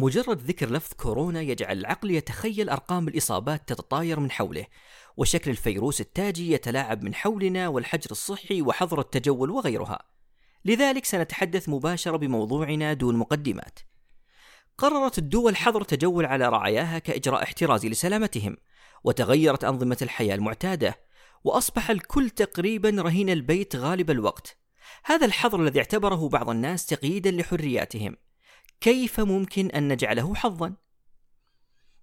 مجرد ذكر لفظ كورونا يجعل العقل يتخيل أرقام الإصابات تتطاير من حوله وشكل الفيروس التاجي يتلاعب من حولنا والحجر الصحي وحظر التجول وغيرها. لذلك سنتحدث مباشرة بموضوعنا دون مقدمات. قررت الدول حظر تجول على رعاياها كإجراء احترازي لسلامتهم وتغيرت أنظمة الحياة المعتادة وأصبح الكل تقريبا رهين البيت غالب الوقت. هذا الحظر الذي اعتبره بعض الناس تقييدا لحرياتهم. كيف ممكن أن نجعله حظا؟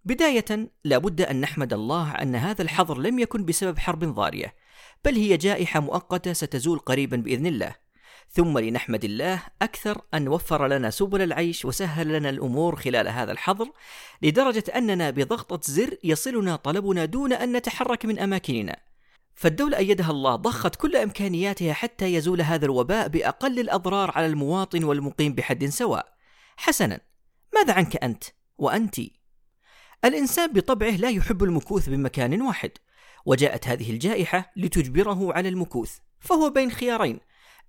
بداية لابد أن نحمد الله أن هذا الحظر لم يكن بسبب حرب ضارية بل هي جائحة مؤقتة ستزول قريبا بإذن الله. ثم لنحمد الله أكثر أن وفر لنا سبل العيش وسهل لنا الأمور خلال هذا الحظر لدرجة أننا بضغطة زر يصلنا طلبنا دون أن نتحرك من أماكننا. فالدولة أيدها الله ضخت كل إمكانياتها حتى يزول هذا الوباء بأقل الأضرار على المواطن والمقيم بحد سواء. حسنا ماذا عنك أنت وأنت؟ الإنسان بطبعه لا يحب المكوث بمكان واحد وجاءت هذه الجائحة لتجبره على المكوث فهو بين خيارين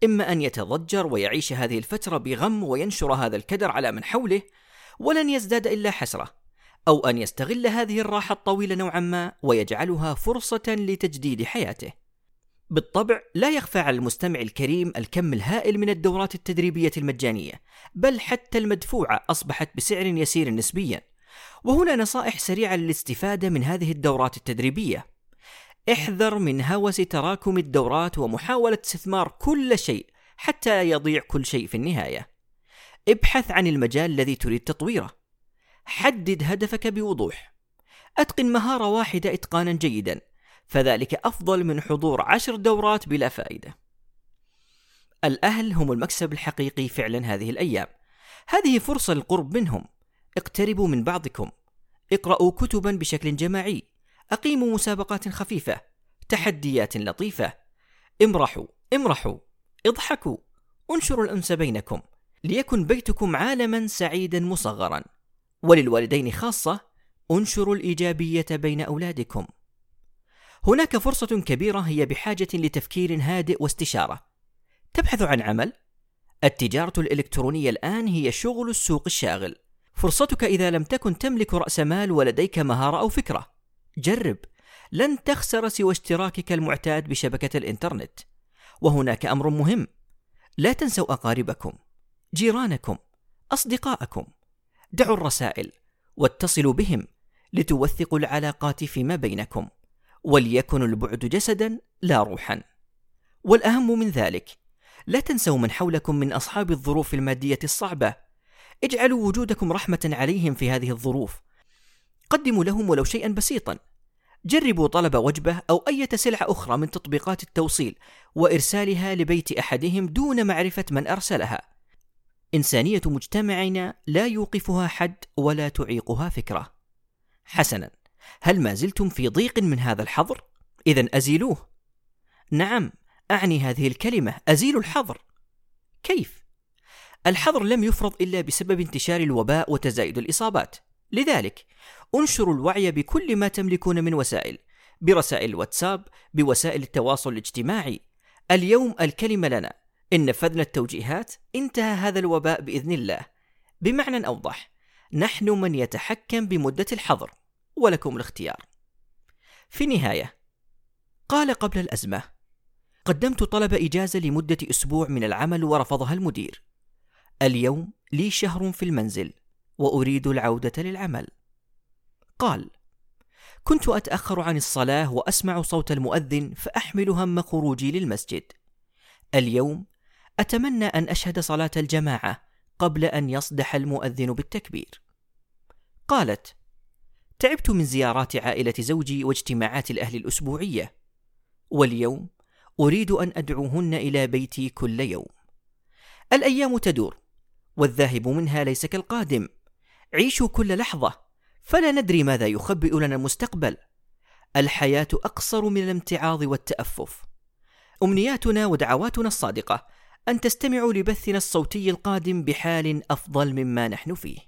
إما أن يتضجر ويعيش هذه الفترة بغم وينشر هذا الكدر على من حوله ولن يزداد إلا حسرة أو أن يستغل هذه الراحة الطويلة نوعا ما ويجعلها فرصة لتجديد حياته. بالطبع لا يخفى على المستمع الكريم الكم الهائل من الدورات التدريبية المجانية بل حتى المدفوعة أصبحت بسعر يسير نسبيا. وهنا نصائح سريعة للاستفادة من هذه الدورات التدريبية. احذر من هوس تراكم الدورات ومحاولة استثمار كل شيء حتى يضيع كل شيء في النهاية. ابحث عن المجال الذي تريد تطويره. حدد هدفك بوضوح. أتقن مهارة واحدة إتقانا جيدا. فذلك أفضل من حضور عشر دورات بلا فائدة. الأهل هم المكسب الحقيقي فعلا هذه الأيام. هذه فرصة للقرب منهم. اقتربوا من بعضكم. اقرأوا كتبا بشكل جماعي. أقيموا مسابقات خفيفة. تحديات لطيفة. امرحوا امرحوا. اضحكوا. انشروا الأنس بينكم. ليكن بيتكم عالما سعيدا مصغرا. وللوالدين خاصة انشروا الإيجابية بين أولادكم. هناك فرصة كبيرة هي بحاجة لتفكير هادئ واستشارة. تبحث عن عمل؟ التجارة الإلكترونية الآن هي شغل السوق الشاغل. فرصتك إذا لم تكن تملك رأس مال ولديك مهارة أو فكرة. جرب. لن تخسر سوى اشتراكك المعتاد بشبكة الإنترنت. وهناك أمر مهم. لا تنسوا أقاربكم. جيرانكم. أصدقاءكم. دعوا الرسائل. واتصلوا بهم لتوثقوا العلاقات فيما بينكم. وليكن البعد جسدا لا روحا. والأهم من ذلك لا تنسوا من حولكم من أصحاب الظروف المادية الصعبة. اجعلوا وجودكم رحمة عليهم في هذه الظروف. قدموا لهم ولو شيئا بسيطا. جربوا طلب وجبة أو أي سلعة أخرى من تطبيقات التوصيل وإرسالها لبيت أحدهم دون معرفة من أرسلها. إنسانية مجتمعنا لا يوقفها حد ولا تعيقها فكرة. حسنا. هل ما زلتم في ضيق من هذا الحظر؟ اذا أزيلوه. نعم أعني هذه الكلمة أزيل الحظر. كيف؟ الحظر لم يفرض إلا بسبب انتشار الوباء وتزايد الإصابات. لذلك انشروا الوعي بكل ما تملكون من وسائل برسائل الواتساب بوسائل التواصل الاجتماعي. اليوم الكلمة لنا. إن نفذنا التوجيهات انتهى هذا الوباء بإذن الله. بمعنى أوضح نحن من يتحكم بمدة الحظر. ولكم الاختيار. في النهاية قال قبل الأزمة قدمت طلب إجازة لمدة أسبوع من العمل ورفضها المدير. اليوم لي شهر في المنزل وأريد العودة للعمل. قال كنت أتأخر عن الصلاة وأسمع صوت المؤذن فأحمل هم خروجي للمسجد. اليوم أتمنى أن أشهد صلاة الجماعة قبل أن يصدح المؤذن بالتكبير. قالت تعبت من زيارات عائلة زوجي واجتماعات الأهل الأسبوعية. واليوم أريد أن أدعوهن إلى بيتي كل يوم. الأيام تدور والذاهب منها ليس كالقادم. عيشوا كل لحظة فلا ندري ماذا يخبئ لنا المستقبل. الحياة أقصر من الامتعاض والتأفف. أمنياتنا ودعواتنا الصادقة أن تستمعوا لبثنا الصوتي القادم بحال أفضل مما نحن فيه.